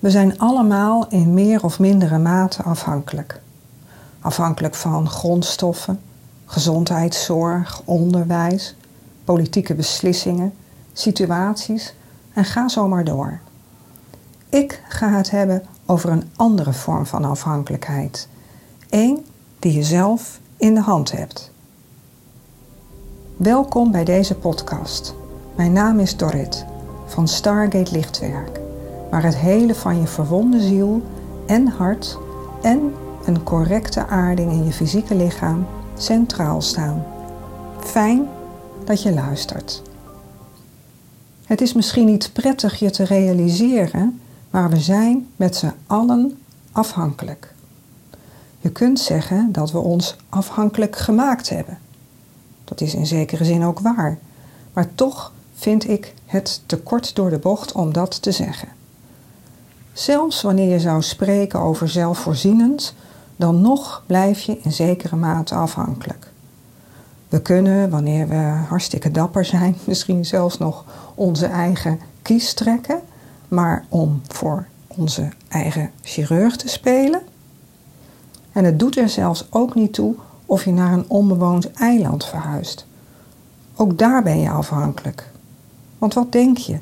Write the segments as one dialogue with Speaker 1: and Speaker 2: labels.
Speaker 1: We zijn allemaal in meer of mindere mate afhankelijk. Afhankelijk van grondstoffen, gezondheidszorg, onderwijs, politieke beslissingen, situaties en ga zo maar door. Ik ga het hebben over een andere vorm van afhankelijkheid. Eén die je zelf in de hand hebt. Welkom bij deze podcast. Mijn naam is Dorrit van Stargate Lichtwerk, waar het hele van je verwonde ziel en hart en een correcte aarding in je fysieke lichaam centraal staan. Fijn dat je luistert. Het is misschien niet prettig je te realiseren, maar we zijn met z'n allen afhankelijk. Je kunt zeggen dat we ons afhankelijk gemaakt hebben. Dat is in zekere zin ook waar, maar toch vind ik het te kort door de bocht om dat te zeggen. Zelfs wanneer je zou spreken over zelfvoorzienend, dan nog blijf je in zekere mate afhankelijk. We kunnen, wanneer we hartstikke dapper zijn, misschien zelfs nog onze eigen kies trekken, maar om voor onze eigen chirurg te spelen. En het doet er zelfs ook niet toe of je naar een onbewoond eiland verhuist. Ook daar ben je afhankelijk. Want wat denk je?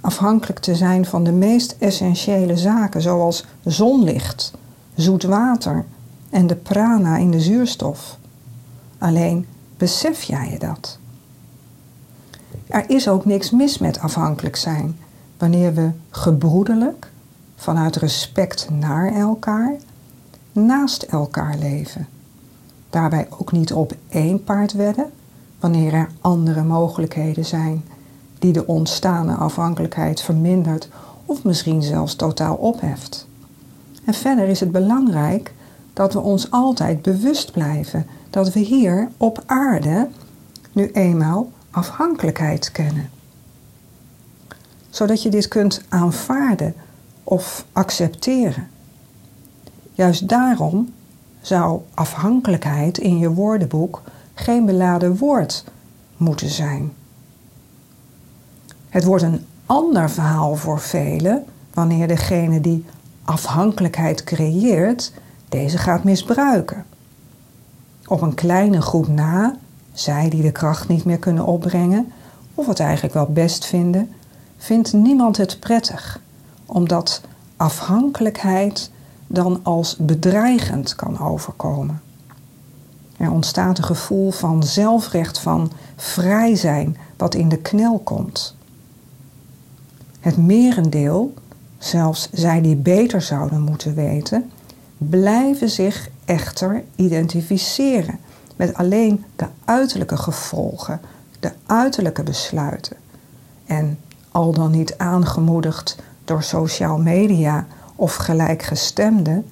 Speaker 1: Afhankelijk te zijn van de meest essentiële zaken, zoals zonlicht, zoet water en de prana in de zuurstof. Alleen besef jij je dat? Er is ook niks mis met afhankelijk zijn wanneer we gebroedelijk, vanuit respect naar elkaar, naast elkaar leven. Daarbij ook niet op één paard wedden wanneer er andere mogelijkheden zijn die de ontstane afhankelijkheid vermindert of misschien zelfs totaal opheft. En verder is het belangrijk dat we ons altijd bewust blijven dat we hier op aarde nu eenmaal afhankelijkheid kennen. Zodat je dit kunt aanvaarden of accepteren. Juist daarom zou afhankelijkheid in je woordenboek geen beladen woord moeten zijn. Het wordt een ander verhaal voor velen wanneer degene die afhankelijkheid creëert deze gaat misbruiken. Op een kleine groep na, zij die de kracht niet meer kunnen opbrengen of het eigenlijk wel best vinden, vindt niemand het prettig, omdat afhankelijkheid dan als bedreigend kan overkomen. Er ontstaat een gevoel van zelfrecht, van vrij zijn, wat in de knel komt. Het merendeel, zelfs zij die beter zouden moeten weten, blijven zich echter identificeren met alleen de uiterlijke gevolgen, de uiterlijke besluiten. En al dan niet aangemoedigd door sociaal media of gelijkgestemden,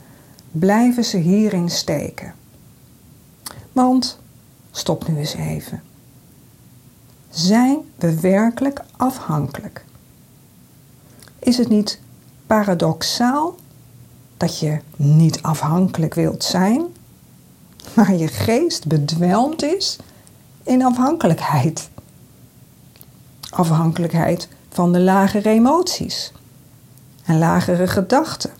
Speaker 1: blijven ze hierin steken. Want, stop nu eens even. Zijn we werkelijk afhankelijk? Is het niet paradoxaal dat je niet afhankelijk wilt zijn, maar je geest bedwelmd is in afhankelijkheid? Afhankelijkheid van de lagere emoties en lagere gedachten.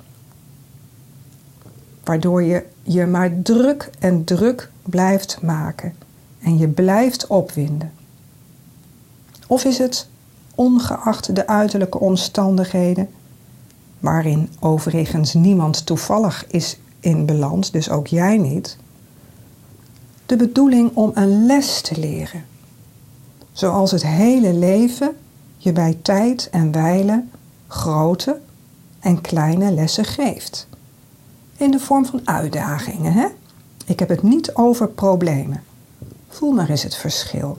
Speaker 1: Waardoor je je maar druk en druk blijft maken en je blijft opwinden. Of is het, ongeacht de uiterlijke omstandigheden, waarin overigens niemand toevallig is in balans, dus ook jij niet, de bedoeling om een les te leren, zoals het hele leven je bij tijd en wijle grote en kleine lessen geeft. In de vorm van uitdagingen, hè? Ik heb het niet over problemen. Voel maar eens het verschil.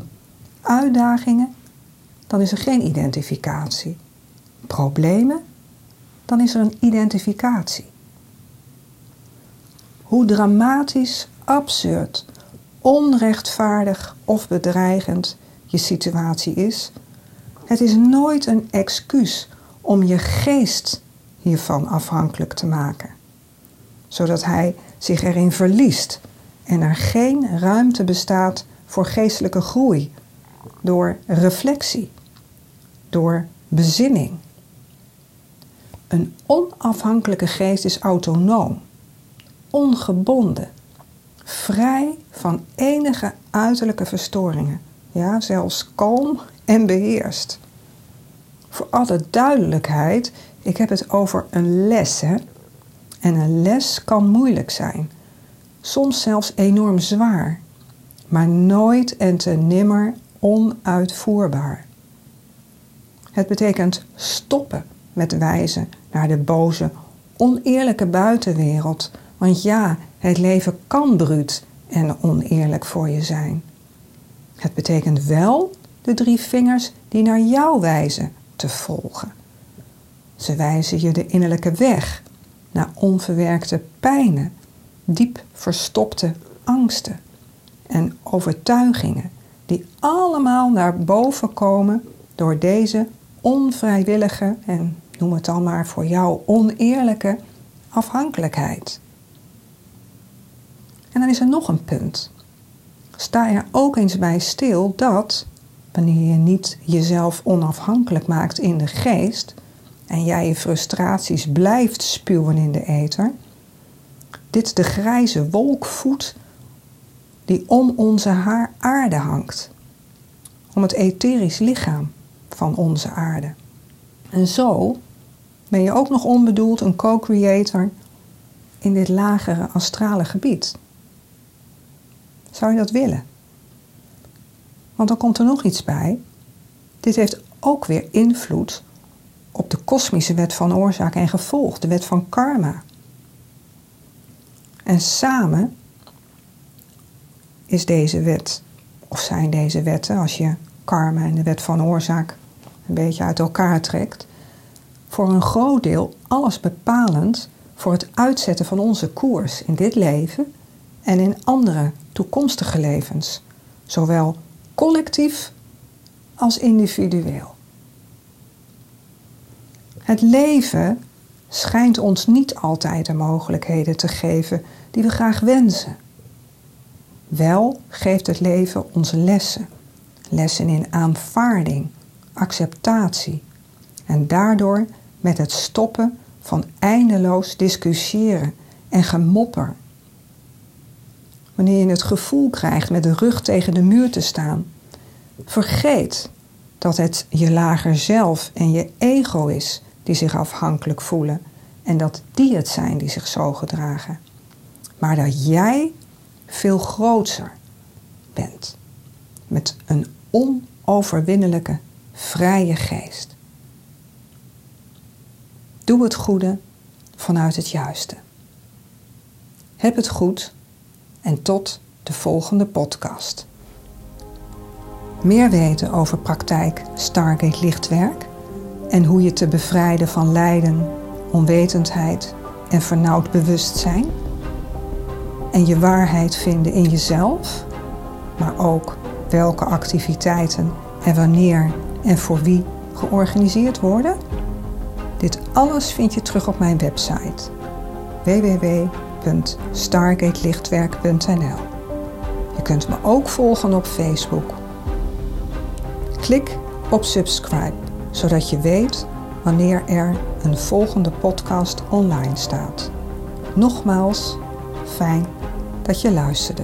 Speaker 1: Uitdagingen, dan is er geen identificatie. Problemen, dan is er een identificatie. Hoe dramatisch, absurd, onrechtvaardig of bedreigend je situatie is, het is nooit een excuus om je geest hiervan afhankelijk te maken, zodat hij zich erin verliest en er geen ruimte bestaat voor geestelijke groei door reflectie, door bezinning. Een onafhankelijke geest is autonoom, ongebonden, vrij van enige uiterlijke verstoringen, ja, zelfs kalm en beheerst. Voor alle duidelijkheid, ik heb het over een les. Hè? En een les kan moeilijk zijn, soms zelfs enorm zwaar, maar nooit en te nimmer onuitvoerbaar. Het betekent stoppen met wijzen naar de boze, oneerlijke buitenwereld. Want ja, het leven kan bruut en oneerlijk voor je zijn. Het betekent wel de drie vingers die naar jou wijzen te volgen. Ze wijzen je de innerlijke weg naar onverwerkte pijnen, diep verstopte angsten en overtuigingen die allemaal naar boven komen door deze onvrijwillige en noem het dan maar voor jou oneerlijke afhankelijkheid. En dan is er nog een punt. Sta er ook eens bij stil dat, wanneer je niet jezelf onafhankelijk maakt in de geest en jij je frustraties blijft spuwen in de ether, dit de grijze wolk voedt die om onze haar aarde hangt, om het etherisch lichaam van onze aarde. En zo ben je ook nog onbedoeld een co-creator in dit lagere astrale gebied. Zou je dat willen? Want dan komt er nog iets bij. Dit heeft ook weer invloed op de kosmische wet van oorzaak en gevolg, de wet van karma. En samen is deze wet, of zijn deze wetten, als je karma en de wet van oorzaak een beetje uit elkaar trekt, voor een groot deel alles bepalend voor het uitzetten van onze koers in dit leven en in andere toekomstige levens, zowel collectief als individueel. Het leven schijnt ons niet altijd de mogelijkheden te geven die we graag wensen. Wel geeft het leven ons lessen, lessen in aanvaarding, acceptatie en daardoor met het stoppen van eindeloos discussiëren en gemopper. Wanneer je het gevoel krijgt met de rug tegen de muur te staan, vergeet dat het je lager zelf en je ego is die zich afhankelijk voelen en dat die het zijn die zich zo gedragen. Maar dat jij veel groter bent met een onoverwinnelijke vrije geest. Doe het goede vanuit het juiste. Heb het goed en tot de volgende podcast. Meer weten over praktijk Stargate Lichtwerk en hoe je te bevrijden van lijden, onwetendheid en vernauwd bewustzijn. En je waarheid vinden in jezelf, maar ook welke activiteiten en wanneer en voor wie georganiseerd worden? Dit alles vind je terug op mijn website www.stargatelichtwerk.nl. Je kunt me ook volgen op Facebook. Klik op subscribe, zodat je weet wanneer er een volgende podcast online staat. Nogmaals, fijn dat je luisterde.